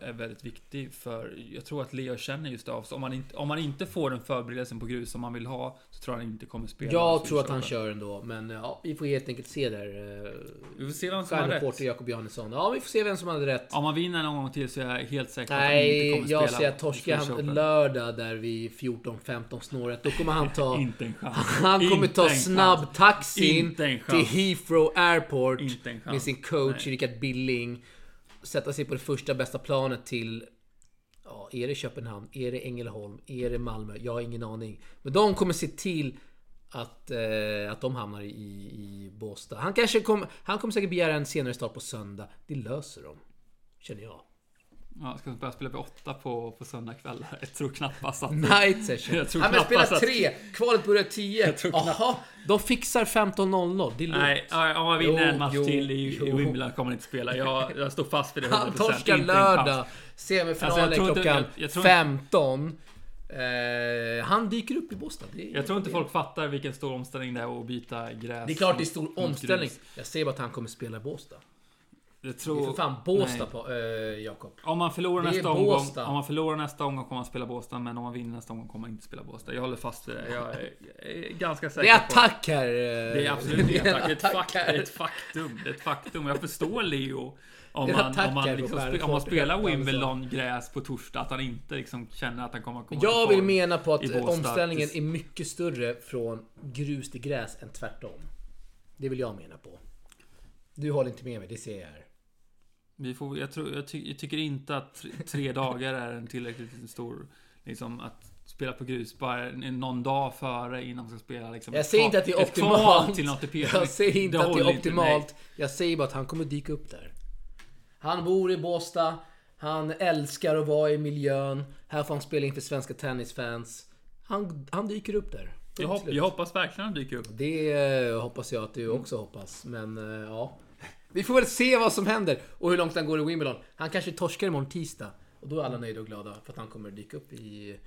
Speaker 2: är väldigt viktig för jag tror att Leo känner just av så om man inte, om man inte får den förberedelsen på grus som man vill ha så tror jag han inte kommer spela.
Speaker 1: Jag tror att han kör ändå, men ja, vi får helt enkelt se där. eh,
Speaker 2: Vi får se vem som har rätt.
Speaker 1: Jakob Johannesson. Ja, vi får se vem som hade rätt.
Speaker 2: Om man vinner någon gång till så är jag helt säker på att han inte
Speaker 1: Nej,
Speaker 2: kommer
Speaker 1: jag
Speaker 2: spela
Speaker 1: säger att torskar han lördag där vid 14-15 snåret. Då kommer han ta...
Speaker 2: Inte en chans.
Speaker 1: Han kommer ta
Speaker 2: en chans.
Speaker 1: snabb taxin
Speaker 2: Inte en
Speaker 1: till. Heathrow Airport
Speaker 2: Inte en chans.
Speaker 1: med sin coach
Speaker 2: Nej.
Speaker 1: Rickard Billing. Sätta sig på det första bästa planet till... Ja, är det Köpenhamn? Är det Ängelholm? Är det Malmö? Jag har ingen aning. Men de kommer se till att, eh, att de hamnar i, i Båstad. Han kanske kom, Han kommer säkert begära en senare start på söndag. Det löser de. Känner jag.
Speaker 2: Ja, ska börja spela vid åtta på, på söndag kväll. Jag tror knappast att...
Speaker 1: Night session.
Speaker 2: Jag tror
Speaker 1: ja, men spela
Speaker 2: att-
Speaker 1: tre. Kvalet börjar 10.
Speaker 2: Jag tror knappt-
Speaker 1: Jaha, de fixar 15.00. Det är lugnt.
Speaker 2: Nej, ja, om man vinner
Speaker 1: Jo,
Speaker 2: en match
Speaker 1: jo,
Speaker 2: till i, i. Wimbledon kommer han inte spela. Jag, jag står fast vid det 100%.
Speaker 1: Han torskar lördag. Semifinalen
Speaker 2: Alltså, jag tror inte-
Speaker 1: klockan
Speaker 2: jag- jag tror-
Speaker 1: 15. Eh, han dyker upp i Båstad.
Speaker 2: Jag tror inte folk fattar vilken stor omställning det är att byta gräs.
Speaker 1: Det är klart det är stor omställning.
Speaker 2: grus.
Speaker 1: Jag säger bara att han kommer spela i Båstad.
Speaker 2: Jag
Speaker 1: Det
Speaker 2: tror...
Speaker 1: är för fan Båstad
Speaker 2: nej.
Speaker 1: på, eh, Jakob.
Speaker 2: Om man förlorar
Speaker 1: Det är
Speaker 2: nästa omgång, om man förlorar nästa omgång kommer man spela Båstad, men om man vinner nästa omgång kommer man inte spela Båstad. Jag håller fast vid det. Jag är, jag är ganska säker
Speaker 1: Det är
Speaker 2: på
Speaker 1: attack här. eh,
Speaker 2: Det är absolut inte attack. Det är ett, fakt, det är ett faktum. Det är ett faktum. Jag förstår Leo. Om
Speaker 1: Det är
Speaker 2: man,
Speaker 1: attack
Speaker 2: om man, liksom, om man spelar
Speaker 1: Alltså.
Speaker 2: Wimbledon gräs på torsdag, att han inte liksom känner att han kommer att komma
Speaker 1: Jag vill mena på att omställningen är mycket större från grus till gräs än tvärtom. Det vill jag mena på. Du håller inte med mig, det ser jag här.
Speaker 2: Vi får, jag, tror, jag, ty, jag tycker inte att tre, dagar är en tillräckligt stor... Liksom att spela på grus bara någon dag före innan man ska spela liksom
Speaker 1: Jag säger inte att det är optimalt.
Speaker 2: till ATP.
Speaker 1: Jag säger inte att det är
Speaker 2: inte,
Speaker 1: optimalt. Jag säger bara att han kommer dyka upp där. Han bor i Båstad. Han älskar att vara i miljön. Här får han spela inför svenska tennisfans. Han, han dyker upp där.
Speaker 2: Jag, hopp, jag hoppas verkligen han dyker upp.
Speaker 1: Det eh, hoppas jag att du också hoppas. Men eh, ja. Vi får väl se vad som händer och hur långt han går i Wimbledon. Han kanske torskar imorgon tisdag. Och då är alla nöjda och glada för att han kommer dyka upp i,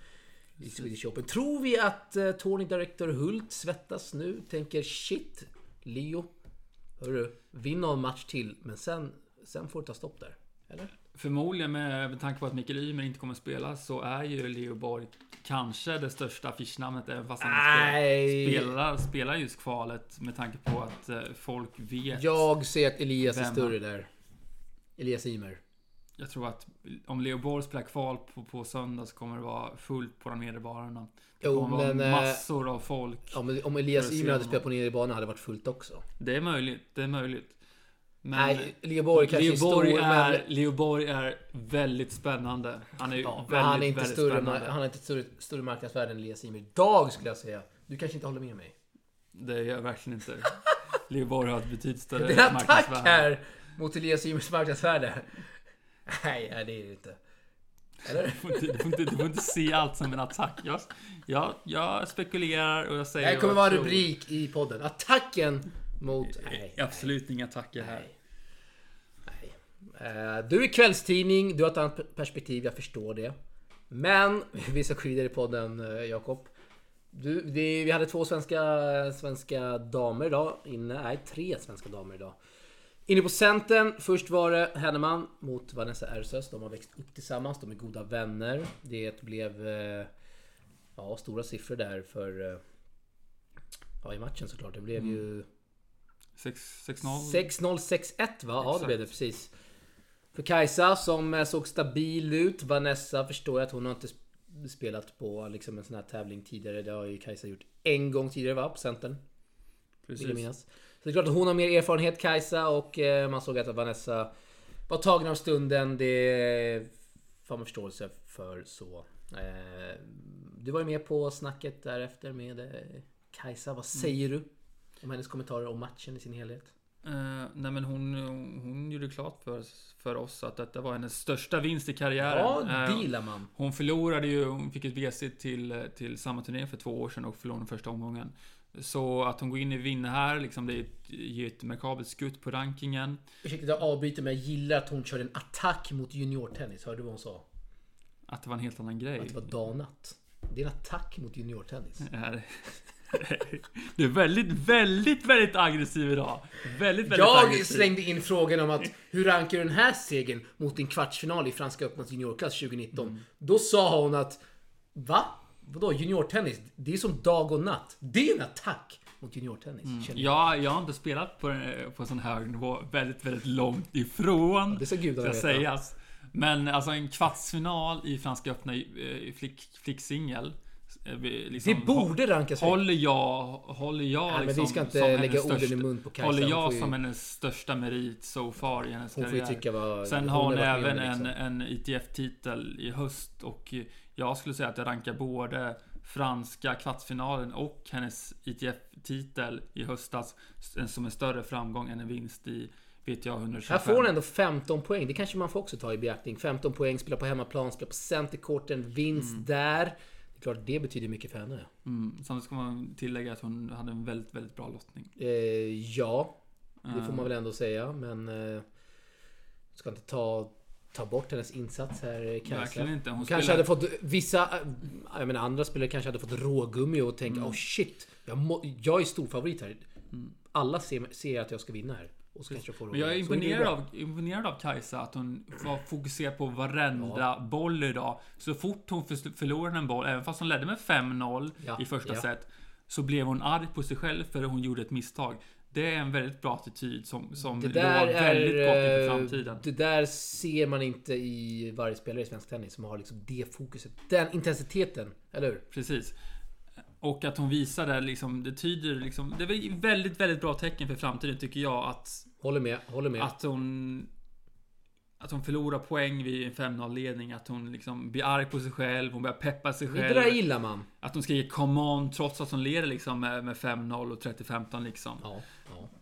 Speaker 1: i Swedish Open. Tror vi att uh, Tony Director Hult svettas nu? Tänker shit, Leo. Hörru, vinn någon match till. Men sen, sen får det ta stopp där. Eller?
Speaker 2: Förmodligen med, med tanke på att Mikael Ymer inte kommer att spela så är ju Leo Borg kanske det största affischnamnet även fast han
Speaker 1: Nej.
Speaker 2: spelar, spelar just kvalet med tanke på att eh, folk vet.
Speaker 1: Jag ser att Elias är större där. Elias Ymer.
Speaker 2: Jag tror att om Leo Borg spelar kval på, på söndag så kommer det vara fullt på de nedre barerna. Det
Speaker 1: Jo,
Speaker 2: kommer vara
Speaker 1: men, eh,
Speaker 2: massor av folk.
Speaker 1: Ja, om Elias Ymer hade spelat på nere i banan hade det varit fullt också.
Speaker 2: Det är möjligt, det är möjligt. Men
Speaker 1: Nej, Leo Borg kanske
Speaker 2: Leo
Speaker 1: är stor, men...
Speaker 2: är, Leo Borg är väldigt spännande. Han är ju
Speaker 1: Ja,
Speaker 2: väldigt,
Speaker 1: men han är inte större,
Speaker 2: spännande.
Speaker 1: han har inte större, större marknadsvärde än Elias. Idag skulle jag säga. Du kanske inte håller med mig.
Speaker 2: Det gör jag verkligen inte. Leo Borg har ett betydligt större
Speaker 1: Det är en attack
Speaker 2: marknadsvärde.
Speaker 1: här mot Elias Ymers marknadsvärde. Nej, det är det inte. Eller?
Speaker 2: Du får, inte, du, får inte, du får inte se allt som en attack. Jag, jag, jag spekulerar och jag säger
Speaker 1: Det kommer vara en rubrik i podden. Attacken mot... Nej.
Speaker 2: Absolut inga attacker här.
Speaker 1: Nej. Nej. Eh, Du är kvällstidning, du har ett annat perspektiv, jag förstår det. Men vi ska gå vidare i podden, eh, Jakob. Du, vi hade två svenska, svenska damer idag. Inne, nej, tre svenska damer idag. Inne på Centern, först var det Henneman mot Vanessa Ersös. De har växt upp tillsammans, de är goda vänner. Det blev eh, ja, stora siffror där för... eh, Ja, i matchen såklart. Det blev ju...
Speaker 2: 6 6-0.
Speaker 1: 6-0, 6-1 va? Ja, det blev det precis. För Kajsa som såg stabil ut. Vanessa förstår jag att hon har inte sp- spelat på liksom en sån här tävling tidigare. Det har ju Kajsa gjort en gång tidigare va? På Centern. Vill jag
Speaker 2: Precis.
Speaker 1: minnas. Så det är klart att hon har mer erfarenhet Kajsa och eh, man såg att Vanessa var tagen av stunden. Det får man förståelse för så. Eh, Du var ju med på snacket därefter med eh, Kajsa. Vad säger du? Om hennes kommentarer om matchen i sin helhet.
Speaker 2: Eh, nej men hon, hon gjorde klart för, för oss att detta var hennes största vinst i karriären.
Speaker 1: Ja,
Speaker 2: Eh,
Speaker 1: det gillar man.
Speaker 2: Hon förlorade ju, hon fick ett WC till, till samma turnering för två år sedan och förlorade den första omgången. Så att hon går in i vinner här, liksom, det ger ett remarkabelt skutt på rankingen.
Speaker 1: Ursäkta att jag avbryter men jag gillar att hon körde en attack mot juniortennis. Hörde du vad hon sa?
Speaker 2: Att det var en helt annan grej.
Speaker 1: Att det var natt. Det är en attack mot juniortennis.
Speaker 2: Du är väldigt, väldigt, väldigt aggressiv idag. Väldigt, väldigt
Speaker 1: Jag
Speaker 2: aggressiv.
Speaker 1: slängde in frågan om att hur rankar du den här segern mot din kvartsfinal i Franska öppnats juniorklass 2019?
Speaker 2: Mm.
Speaker 1: Då sa hon att Va? Vadå juniortennis? Det är som dag och natt. Det är en attack mot juniortennis. jag.
Speaker 2: Ja, jag har inte spelat på, på sån hög nivå. Väldigt, väldigt långt ifrån.
Speaker 1: Det ska gudarna veta.
Speaker 2: sägas. Men alltså en kvartsfinal i Franska öppna eh, flick, flicksingel. Eh, vi Liksom,
Speaker 1: Det borde rankas högt.
Speaker 2: Håller jag, håller jag
Speaker 1: Nej, men
Speaker 2: liksom
Speaker 1: vi ska inte lägga orden i mun på Kajsa.
Speaker 2: Håller
Speaker 1: Hon
Speaker 2: jag
Speaker 1: ju-
Speaker 2: som hennes största merit so far i hennes
Speaker 1: Hon får ju
Speaker 2: karriär.
Speaker 1: tycka vad...
Speaker 2: Sen har hon,
Speaker 1: om
Speaker 2: även en,
Speaker 1: liksom.
Speaker 2: en ITF-titel i höst och jag skulle säga att jag rankar både franska kvartsfinalen och hennes ITF-titel i höstas som en större framgång än en vinst i VTA 125.
Speaker 1: Här får hon ändå 15 poäng. Det kanske man får också ta i beaktning. 15 poäng, spela på hemmaplan, spela på centerkorten, vinst där. Klart det betyder mycket för henne.
Speaker 2: Mm, samtidigt ska man tillägga att hon hade en väldigt, väldigt bra lottning.
Speaker 1: Eh, ja, det får
Speaker 2: Eh,
Speaker 1: man väl ändå säga. Men... Eh, ska inte ta, ta bort hennes insats här, Kajsa.
Speaker 2: Verkligen inte. Hon,
Speaker 1: Hon kanske hade fått vissa... eh, Jag menar andra spelare kanske hade fått rågummi och tänka
Speaker 2: Mm.
Speaker 1: oh shit. Jag, må, jag är stor favorit här. Alla ser, ser att jag ska vinna här. Och
Speaker 2: Men jag är imponerad av, imponerad av Kajsa att hon var fokuserad på varenda boll idag. Så fort hon för- förlorade en boll, även fast hon ledde med 5-0
Speaker 1: Ja,
Speaker 2: i första
Speaker 1: ja.
Speaker 2: set, så blev hon arg på sig själv för hon gjorde ett misstag. Det är en väldigt bra attityd som, som
Speaker 1: Det där
Speaker 2: väldigt
Speaker 1: är...
Speaker 2: gott inför
Speaker 1: eh,
Speaker 2: framtiden.
Speaker 1: Det där ser man inte i varje spelare i svensk tennis som har liksom det fokuset. Den intensiteten. Eller hur?
Speaker 2: Precis. Och att hon visar det liksom, det tyder liksom, det är väldigt, väldigt bra tecken för framtiden tycker jag att
Speaker 1: Håller med. Håller med.
Speaker 2: Att hon att hon förlorar poäng vid en 5-0 ledning. Att hon liksom blir arg på sig själv. Hon börjar peppa sig
Speaker 1: Det
Speaker 2: själv.
Speaker 1: där gillar man.
Speaker 2: Att hon skriker 'Come on' trots att hon leder liksom med, med 5-0 och 30-15 liksom.
Speaker 1: Ja,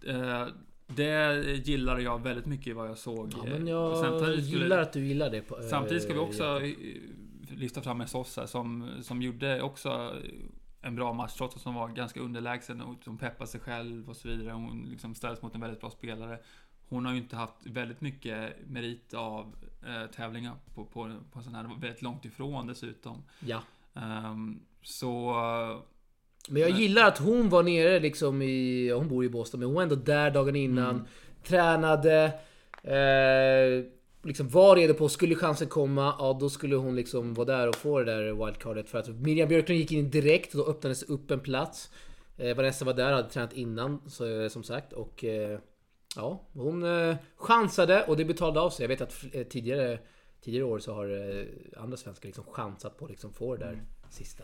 Speaker 1: ja.
Speaker 2: Eh, det gillade jag väldigt mycket i vad jag såg.
Speaker 1: ja men
Speaker 2: Eh,
Speaker 1: jag
Speaker 2: samtidigt skulle-
Speaker 1: gillar att du gillar det. På,
Speaker 2: Samtidigt ska vi också eh, lyfta fram en Sosa som, som gjorde också en bra match trots att hon var ganska underlägsen och som peppade sig själv och så vidare. Hon liksom ställdes mot en väldigt bra spelare. Hon har ju inte haft väldigt mycket merit av eh, tävlingar på, på, på sån här, väldigt långt ifrån dessutom.
Speaker 1: Ja.
Speaker 2: Ehm, så...
Speaker 1: Men jag
Speaker 2: Nej.
Speaker 1: gillar att hon var nere liksom i... Hon bor i Boston, men hon var ändå där dagen innan.
Speaker 2: Mm.
Speaker 1: Tränade. Eh, liksom var redo på, skulle chansen komma, ja då skulle hon liksom vara där och få det där wildcardet. För att Miriam Björklund gick in direkt och då öppnades upp en plats. Eh, Vanessa var där, hade tränat innan så, eh, som sagt. Och eh, ja, hon eh, chansade och det betalade av sig. Jag vet att eh, tidigare, tidigare år så har andra svenskar liksom chansat på att liksom få det där sista.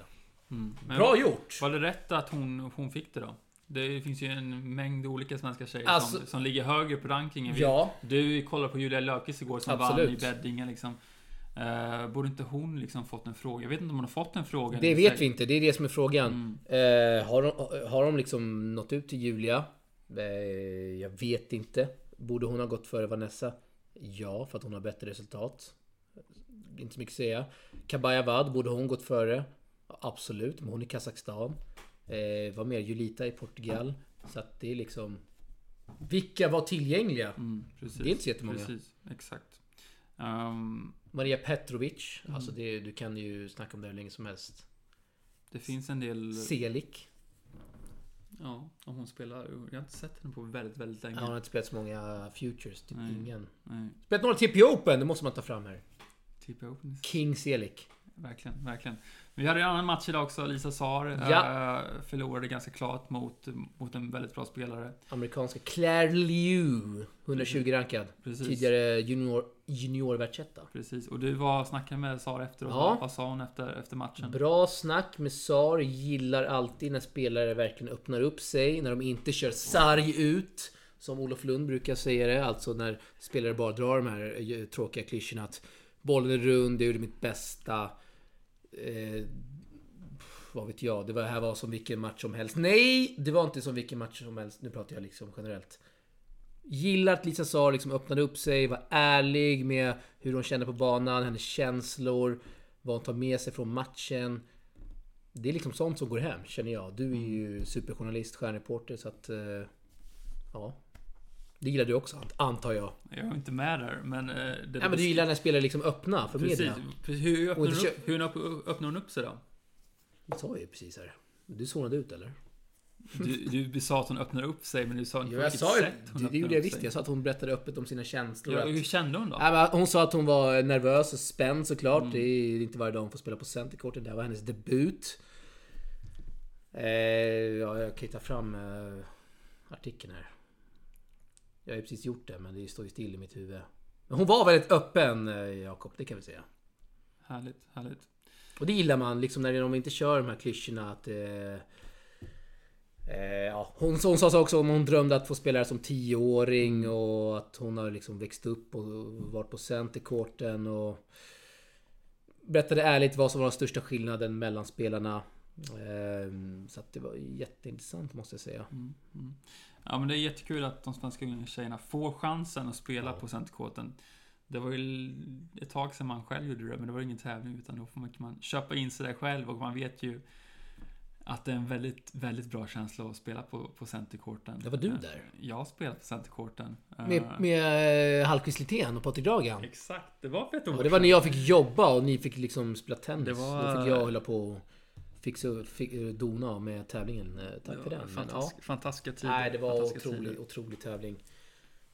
Speaker 2: Mm.
Speaker 1: Bra gjort!
Speaker 2: Var det rätt att hon, hon fick det då? Det finns ju en mängd olika svenska tjejer
Speaker 1: Alltså-
Speaker 2: som, som ligger högre på rankingen.
Speaker 1: Ja.
Speaker 2: Du kollade på Julia Löfqvist igår som
Speaker 1: Absolut.
Speaker 2: vann i Beddinge liksom. Uh, borde inte hon liksom fått en fråga? Jag vet inte om hon har fått en fråga.
Speaker 1: Det vet vi inte, det är det som är frågan.
Speaker 2: Mm.
Speaker 1: Eh, har, de, har de liksom nått ut till Julia? Eh, jag vet inte. Borde hon ha gått före Vanessa? Ja, för att hon har bättre resultat. Inte så mycket att säga. Kabaya Vad, borde hon gått före? Absolut, men hon är i Kazakstan. Eh, vad mer? Julita i Portugal. Så att det är liksom... Vilka var tillgängliga?
Speaker 2: Mm, precis.
Speaker 1: Det är inte så jättemånga.
Speaker 2: Precis, exakt. Ehm,
Speaker 1: Maria Petrovic.
Speaker 2: Mm.
Speaker 1: Alltså det, du kan ju snacka om det hur länge som helst.
Speaker 2: det finns en del...
Speaker 1: Selik.
Speaker 2: Ja, om hon spelar. Jag har inte sett henne på väldigt, väldigt länge.
Speaker 1: Ja, hon har inte spelat så många futures, typ
Speaker 2: Nej.
Speaker 1: ingen.
Speaker 2: Nej,
Speaker 1: Spelat några TP Open, det måste man ta fram här.
Speaker 2: TP Open.
Speaker 1: King Selik.
Speaker 2: Verkligen, verkligen. Vi hade en annan match idag också. Lisa Saar
Speaker 1: Ja.
Speaker 2: eh, förlorade ganska klart mot, mot en väldigt bra spelare.
Speaker 1: Amerikanska Claire Liu. 120 rankad.
Speaker 2: Precis.
Speaker 1: Tidigare junior, junior världsetta.
Speaker 2: Precis. Och du var snackade med Saar efteråt.
Speaker 1: Ja.
Speaker 2: Vad sa hon efter, efter matchen?
Speaker 1: Bra snack med SAR. Gillar alltid när spelare verkligen öppnar upp sig. När de inte kör sarg ut. Som Olof Lund brukar säga det. Alltså när spelare bara drar de här eh, tråkiga klyschorna att bollen är rund, jag gjorde mitt bästa. Eh, vad vet jag, det var, här var som vilken match som helst. Nej! Det var inte som vilken match som helst. Nu pratar jag liksom generellt. Gillar att Lisa Saar liksom öppnade upp sig, var ärlig med hur hon kände på banan, hennes känslor, vad hon tar med sig från matchen. Det är liksom sånt som går hem, känner jag. Du är ju superjournalist, stjärnreporter, så att... eh, Ja. Det gillar du också, ant- antar jag.
Speaker 2: Jag var inte med där, men... eh, Det
Speaker 1: Ja, men du gillar när spelare liksom öppna för
Speaker 2: Precis.
Speaker 1: media.
Speaker 2: Precis. Hur öppnar, hon upp, hur öpp- öppnar hon upp sig då?
Speaker 1: Det sa jag ju precis här. Du zonade ut eller?
Speaker 2: Du, du sa att hon öppnar upp sig, men du sa inte
Speaker 1: Jo,
Speaker 2: på
Speaker 1: jag
Speaker 2: vilket
Speaker 1: sa ju
Speaker 2: sätt
Speaker 1: det. Det
Speaker 2: öppnar
Speaker 1: gjorde jag visst. Jag sa att hon berättade öppet om sina känslor.
Speaker 2: Ja, hur kände hon då?
Speaker 1: Men hon sa att hon var nervös och spänd såklart.
Speaker 2: Mm.
Speaker 1: Det är inte varje dag hon får spela på Centercourten. Det här var hennes debut. Eh, ja, jag kan ju ta fram eh, artikeln här. Jag har ju precis gjort det, men det står ju still i mitt huvud. Men hon var väldigt öppen, eh, Jakob. Det kan vi säga.
Speaker 2: Härligt, härligt.
Speaker 1: Och det gillar man, liksom när de inte kör de här klyschorna att... Eh, eh, ja, hon, hon sa så också om hon drömde att få spela här som tioåring och att hon har liksom växt upp och varit på Centercourten och... Berättade ärligt vad som var den största skillnaden mellan spelarna. Eh, så att det var jätteintressant måste jag säga.
Speaker 2: Mm, mm. Ja, men det är jättekul att de svenska tjejerna får chansen att spela
Speaker 1: Ja.
Speaker 2: på Centercourten. Det var ju ett tag sedan man själv gjorde det, men det var ingen tävling utan då får man, man köpa in sig där själv och man vet ju att det är en väldigt, väldigt bra känsla att spela på, på Centercourten.
Speaker 1: Ja, var du
Speaker 2: Eh,
Speaker 1: där?
Speaker 2: Jag har spelat på Centercourten. Eh,
Speaker 1: Med, med eh, Hallqvist Littén och Patrik Dragan.
Speaker 2: Exakt, det var för ett år
Speaker 1: Ja, det var när jag fick jobba och ni fick liksom spela tennis.
Speaker 2: Det var-
Speaker 1: Då fick jag hålla på och fixa, fick, eh, dona med tävlingen. Eh, Tack för den. Men, ja.
Speaker 2: Fantastiska tider.
Speaker 1: Nej, det var otrolig,
Speaker 2: tider.
Speaker 1: otrolig tävling.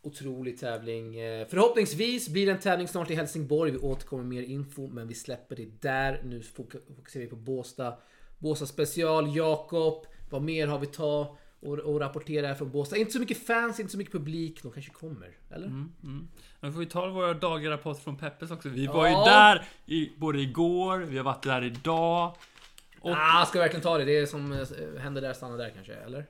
Speaker 1: Otrolig tävling. Eh, Förhoppningsvis blir det en tävling snart i Helsingborg. Vi återkommer med mer info, men vi släpper det där. Nu fokuserar vi på Båstad. Båstad special, Jakob. Vad mer har vi ta och, och rapportera från Båstad? Inte så mycket fans, inte så mycket publik. De kanske kommer, eller?
Speaker 2: Mm, mm. Men får vi ta våra dagliga rapporter från Peppes också. Vi
Speaker 1: Ja.
Speaker 2: var ju där i, både igår, vi har varit där idag. Och
Speaker 1: Ah, ska jag verkligen ta det? Det som eh, händer där stannar där kanske, eller?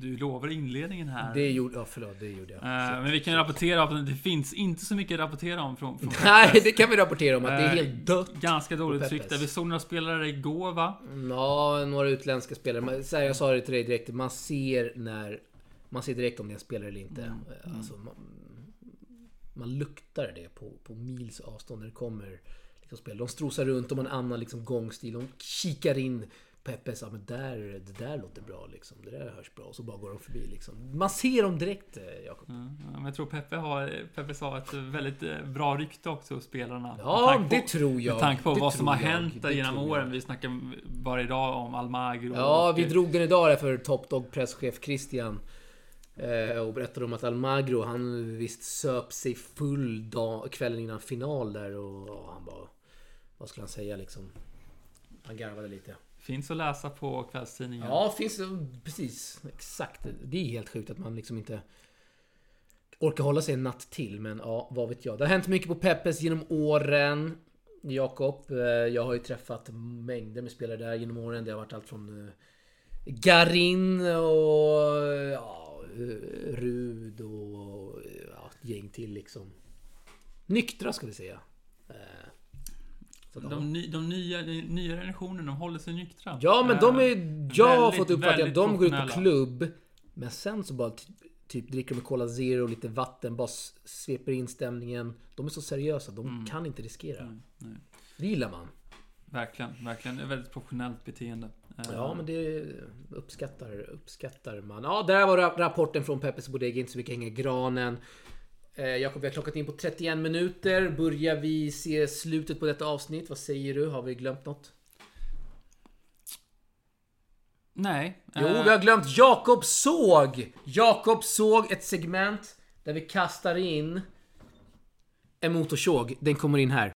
Speaker 2: du lovar inledningen här.
Speaker 1: Det gjorde, ja förlåt, det gjorde jag.
Speaker 2: Eh, men vi kan rapportera att det finns inte så mycket att rapportera om från, från
Speaker 1: Nej, det kan vi rapportera om att det är
Speaker 2: Eh,
Speaker 1: helt dött.
Speaker 2: Ganska dåligt
Speaker 1: Peppes.
Speaker 2: rykte. Vi såg några spelare igår va?
Speaker 1: Ja, några utländska spelare. Så här, jag sa det till dig direkt, man ser när... Man ser direkt om det är en spelare eller inte.
Speaker 2: Mm.
Speaker 1: Alltså, man, man luktar det på, på mils avstånd när det kommer liksom, spelare. De strosar runt, de har en annan liksom, gångstil. De kikar in. Peppe sa, men där, det där låter bra liksom. Det där hörs bra. Och så bara går de förbi liksom. Man ser dem direkt, eh, Jakob.
Speaker 2: Ja, men jag tror Peppe har, Peppe sa ett väldigt eh, bra rykte också hos spelarna.
Speaker 1: Ja, det
Speaker 2: på-
Speaker 1: tror jag.
Speaker 2: Med tanke på
Speaker 1: Det
Speaker 2: vad som har
Speaker 1: jag.
Speaker 2: hänt
Speaker 1: Det
Speaker 2: genom
Speaker 1: jag.
Speaker 2: åren. Vi snackar varje dag om Almagro.
Speaker 1: Ja,
Speaker 2: och,
Speaker 1: vi drog den idag där för Top Dog presschef Christian. Eh, och berättade om att Almagro, han visst söp sig full dag, kvällen innan final där och han bara... Vad skulle han säga liksom? Han garvade lite.
Speaker 2: Finns att läsa på kvällstidningen.
Speaker 1: Ja, finns. Precis. Exakt. Det är helt sjukt att man liksom inte orkar hålla sig en natt till. Men ja, vad vet jag. Det har hänt mycket på Peppes genom åren. Jakob, eh, jag har ju träffat mängder med spelare där genom åren. Det har varit allt från eh, Garin och ja, eh, Rud och ja, ett gäng till liksom. Nyktra ska vi säga. Eh.
Speaker 2: De, ny, de nya, den nya generationen, de håller sig nyktra.
Speaker 1: Ja men de
Speaker 2: Eh,
Speaker 1: är... Jag har fått uppfattningen att de går ut på klubb Men sen så bara ty- typ dricker de med Cola Zero lite vatten Bara sveper in stämningen De är så seriösa, de kan inte riskera
Speaker 2: Mm, nej.
Speaker 1: Det gillar man
Speaker 2: Verkligen, verkligen. Är väldigt professionellt beteende. Eh,
Speaker 1: Ja men det uppskattar, uppskattar man Ja där var ra- rapporten från Peppes Bodega Inte så mycket hänga granen Eh, Jakob, vi har klockat in på 31 minuter. Börjar vi se slutet på detta avsnitt? Vad säger du? Har vi glömt något?
Speaker 2: Nej.
Speaker 1: Jo,
Speaker 2: eh,
Speaker 1: vi har glömt Jakob såg! Jakob såg ett segment där vi kastar in en motorsåg. Den kommer in här.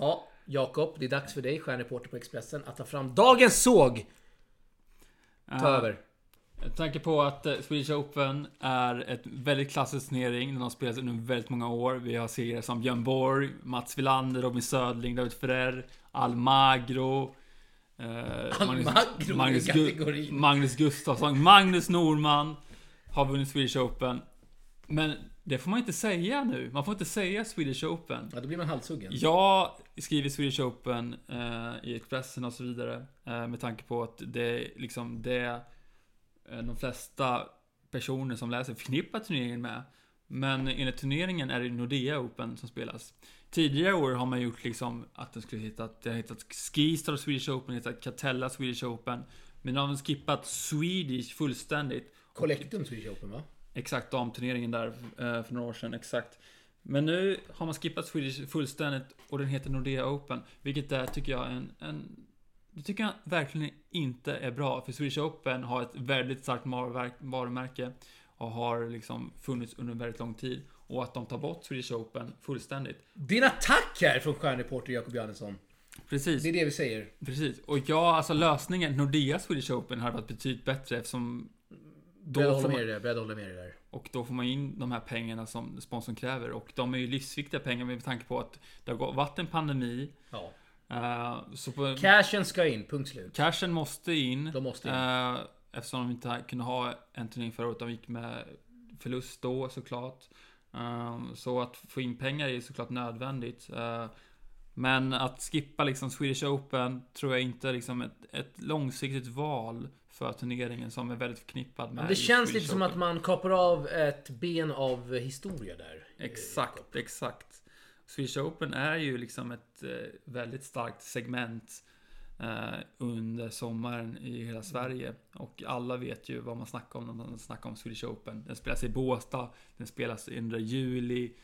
Speaker 1: Ja, Jakob, det är dags för dig, stjärnreporter på Expressen, att ta fram dagens såg! Ta över.
Speaker 2: Med tanke på att eh, Swedish Open är ett väldigt klassisk turnering. Den har spelats under väldigt många år. Vi har segrare som Björn Borg, Mats Wilander, Robin Södling, David Ferrer, Almagro. Eh,
Speaker 1: Almagro
Speaker 2: Magnus,
Speaker 1: kategorin.
Speaker 2: Gu- Magnus Gustafsson, Magnus Norman har vunnit Swedish Open. Men det får man inte säga nu. Man får inte säga Swedish Open.
Speaker 1: Ja, då blir man halshuggen.
Speaker 2: Jag skriver Swedish Open eh, i Expressen och så vidare. Eh, med tanke på att det liksom det eh, de flesta personer som läser förknippar turneringen med. Men enligt turneringen är det Nordea Open som spelas. Tidigare år har man gjort liksom att den skulle hittat, det har hittat Skistar Swedish Open, hittat Catella Swedish Open. Men nu har de skippat Swedish fullständigt.
Speaker 1: Collectum Swedish Open va?
Speaker 2: Exakt, damturneringen där eh, för några år sedan, exakt. Men nu har man skippat Swedish fullständigt och den heter Nordea Open. Vilket är, tycker jag, en, en... Det tycker jag verkligen inte är bra. För Swedish Open har ett väldigt starkt varumärk- varumärke. Och har liksom funnits under väldigt lång tid. Och att de tar bort Swedish Open fullständigt.
Speaker 1: Det är en attack här från stjärnreporter Jakob Johannesson.
Speaker 2: Precis.
Speaker 1: Det är det vi säger.
Speaker 2: Precis. Och ja, alltså lösningen, Nordea Swedish Open hade varit betydligt bättre eftersom...
Speaker 1: Beredd att hålla med dig där.
Speaker 2: Och då får man in de här pengarna som sponsorn kräver. Och de är ju livsviktiga pengar med tanke på att det har varit en pandemi.
Speaker 1: Ja.
Speaker 2: Eh, så på,
Speaker 1: Cashen ska in, punkt slut.
Speaker 2: cashen måste in.
Speaker 1: De måste in.
Speaker 2: eh, eftersom de inte kunde ha en turnering förra året. De gick med förlust då såklart. Eh, så att få in pengar är såklart nödvändigt. Men att skippa liksom Swedish Open tror jag inte är liksom ett, ett långsiktigt val för turneringen som är väldigt förknippad med
Speaker 1: Det
Speaker 2: just
Speaker 1: känns lite som att man kapar av ett ben av historia där.
Speaker 2: Exakt, exakt. Swedish Open är ju liksom ett eh, väldigt starkt segment eh, under sommaren i hela Sverige. Och alla vet ju vad man snackar om när man snackar om Swedish Open. Den spelas i Båstad, den spelas under juli.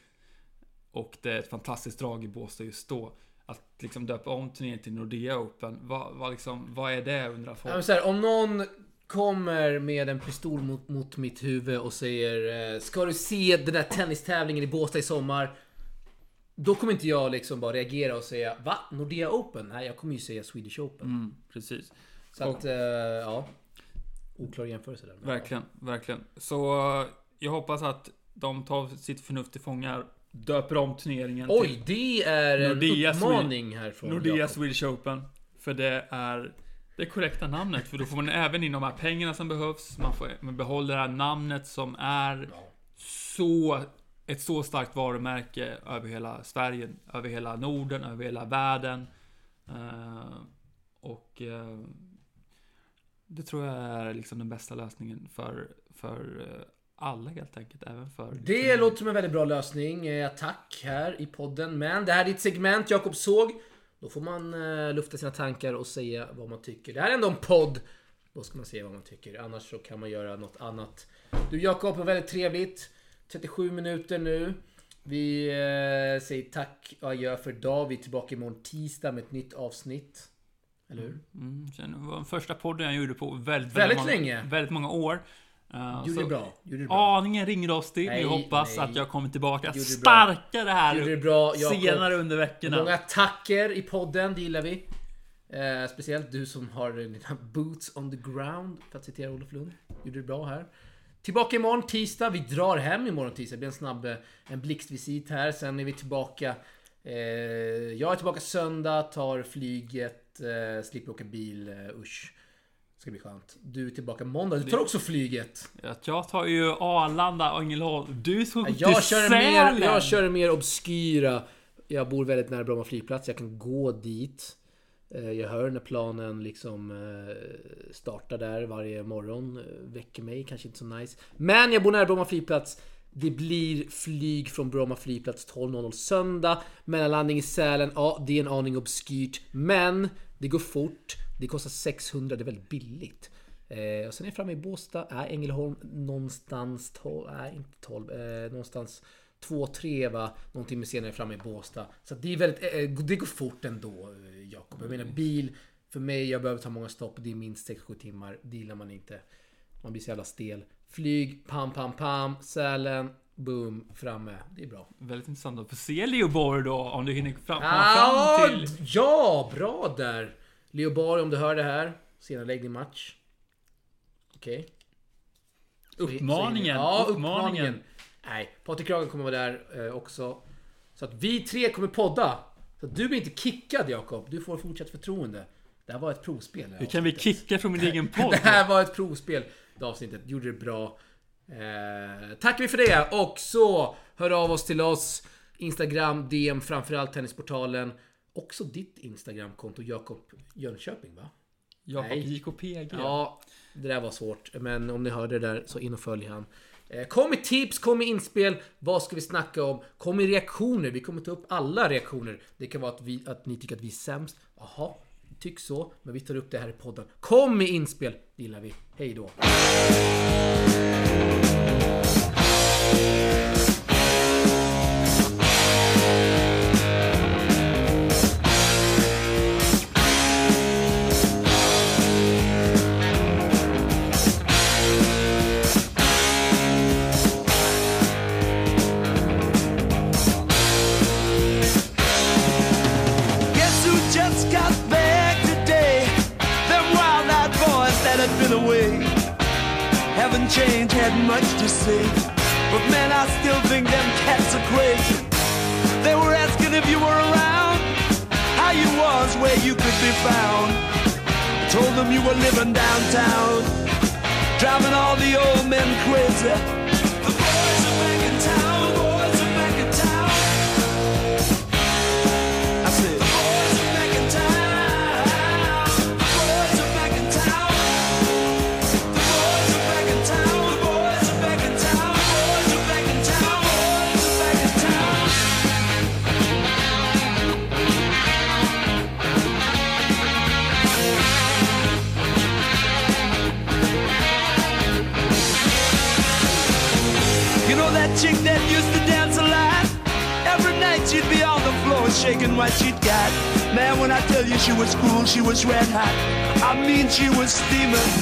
Speaker 2: Och det är ett fantastiskt drag i Båstad just då. Att liksom döpa om turneringen till Nordea Open, vad, vad, liksom, vad är det undrar folk?
Speaker 1: här, om någon kommer med en pistol mot, mot mitt huvud och säger eh, Ska du se den där tennistävlingen i Båstad i sommar? Då kommer inte jag liksom bara reagera och säga Va? Nordea Open? Nej, jag kommer ju säga Swedish Open.
Speaker 2: Mm, precis.
Speaker 1: Så att, eh, ja. Oklar jämförelse där.
Speaker 2: Verkligen, verkligen. Så eh, jag hoppas att de tar sitt förnuft till fångar, döper om turneringen
Speaker 1: Oj, det är en
Speaker 2: Nordea
Speaker 1: uppmaning här
Speaker 2: till
Speaker 1: från
Speaker 2: Nordea. Swedish Open. För det är det korrekta namnet. För då får man även in de här pengarna som behövs. Man, får, man behåller det här namnet som är så ett så starkt varumärke över hela Sverige, över hela Norden, över hela världen. Eh, och eh, det tror jag är liksom den bästa lösningen för, för eh, alla helt enkelt. Även för...
Speaker 1: Det låter som en väldigt bra lösning. Eh, tack här i podden. Men det här är ditt segment Jakob såg. Då får man eh, lufta sina tankar och säga vad man tycker. Det här är ändå en podd. Då ska man säga vad man tycker. Annars så kan man göra något annat. Du Jakob, var väldigt trevligt. 37 minuter nu. Vi eh, säger tack och adjö för idag. Vi är tillbaka imorgon tisdag med ett nytt avsnitt. Eller hur?
Speaker 2: Mm, sen var den första podden jag gjorde på väldigt,
Speaker 1: Väldigt
Speaker 2: många,
Speaker 1: länge.
Speaker 2: Väldigt många år. Uh,
Speaker 1: Gjorde
Speaker 2: så
Speaker 1: det bra. Gjorde bra.
Speaker 2: Aningen ringrostig,
Speaker 1: Nej,
Speaker 2: jag hoppas
Speaker 1: nej.
Speaker 2: att jag kommer tillbaka
Speaker 1: Gjorde
Speaker 2: starkare här
Speaker 1: Gjorde bra,
Speaker 2: senare under veckorna.
Speaker 1: Många attacker i podden, det gillar vi. Eh, speciellt du som har dina boots on the ground, för att citera Olof Lund. Gjorde det bra här. Tillbaka imorgon tisdag. Vi drar hem imorgon tisdag. Det blir en snabb eh, en blixtvisit här. Sen är vi tillbaka. Eh, jag är tillbaka söndag, tar flyget, eh, slipper åka bil. Eh, usch. Ska bli skönt. Du är tillbaka måndag. Du tar också flyget.
Speaker 2: Jag tar ju Arlanda och Ängelholm. Du tog till
Speaker 1: Jag kör,
Speaker 2: Sälen.
Speaker 1: mer, jag kör mer obskyra. Jag bor väldigt nära Bromma flygplats. Jag kan gå dit. Eh, Jag hör när planen liksom eh, startar där varje morgon. Eh, Väcker mig, kanske inte så nice. Men jag bor nära Bromma flygplats. Det blir flyg från Bromma flygplats 12.00 söndag. Mellanlandning i Sälen, ja det är en aning obskyrt. Men det går fort. Det kostar 600, det är väldigt billigt. Eh, och sen är jag framme i Båstad, är Ängelholm någonstans 12, nej inte 12, eh, någonstans 2-3 va, någon timme senare är jag framme i Båstad. Så det är väldigt, eh, det går fort ändå eh, Jakob. Jag menar bil, för mig, jag behöver ta många stopp, det är minst 6-7 timmar. Det gillar man inte. Man blir så jävla stel. Flyg, pam pam pam, Sälen, boom, framme. Det är bra.
Speaker 2: Väldigt intressant att få se Leo Borg då, om du hinner fram, komma
Speaker 1: Ah,
Speaker 2: fram till...
Speaker 1: Ja, bra där! Leo Borg, om du hör det här. Senareläggning match. Okej. Så
Speaker 2: Uppmaningen,
Speaker 1: in- Ja,
Speaker 2: uppmaningen.
Speaker 1: uppmaningen. Nej, Patrik Kragen kommer vara där eh, också. Så att vi tre kommer podda. Så att du blir inte kickad Jakob. Du får fortsatt förtroende. Det här var ett provspel.
Speaker 2: Hur kan vi kicka från min egen podd?
Speaker 1: Det här var ett provspel. Det avsnittet. Gjorde det bra. Eh, tackar vi för det. Och så hör av oss till oss. Instagram, DM, framförallt Tennisportalen. Också ditt Instagramkonto Jakob Jönköping va?
Speaker 2: Jakob. JKPG.
Speaker 1: Ja, det där var svårt. Men om ni hörde det där så in och följ han. Eh, Kom med tips, kom med inspel. Vad ska vi snacka om? Kom med reaktioner. Vi kommer ta upp alla reaktioner. Det kan vara att, vi, att ni tycker att vi är sämst. Jaha, tyck så. Men vi tar upp det här i podden. Kom med inspel. Det gillar vi. Hej då.
Speaker 3: Back today? Them wild-eyed boys that had been away haven't changed, had much to say. But man, I still think them cats are crazy. They were asking if you were around, how you was, where you could be found. I told them you were living downtown, driving all the old men crazy. Shaking what she'd got. Man, when I tell you she was cool, she was red hot. I mean, she was steaming.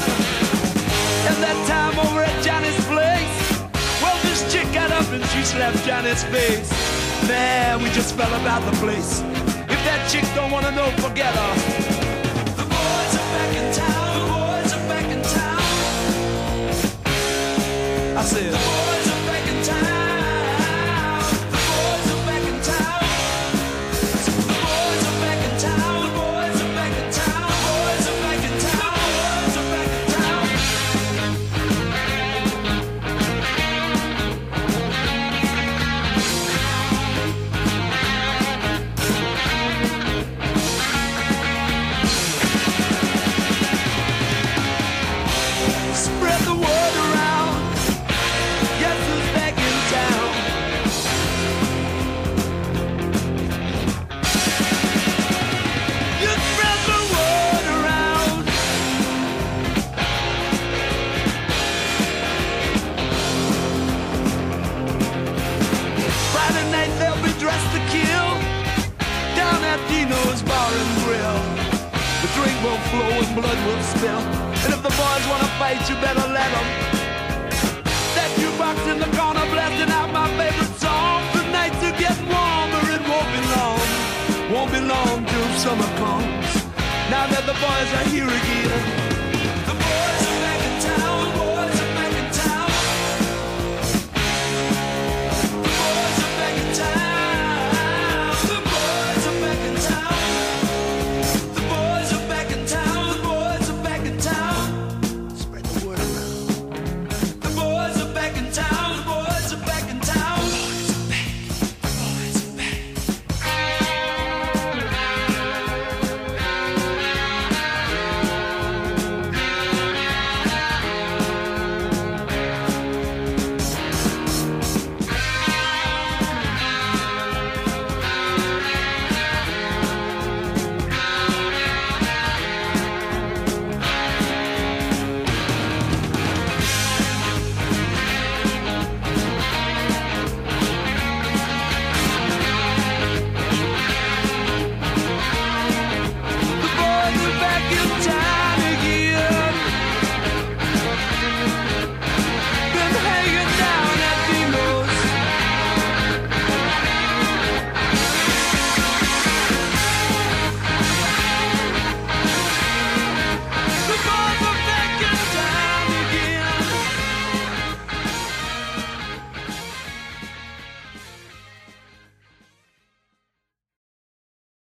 Speaker 3: And that time over at Johnny's place, well, this chick got up and she slapped Johnny's face. Man, we just fell about the place. If that chick don't wanna know, forget her.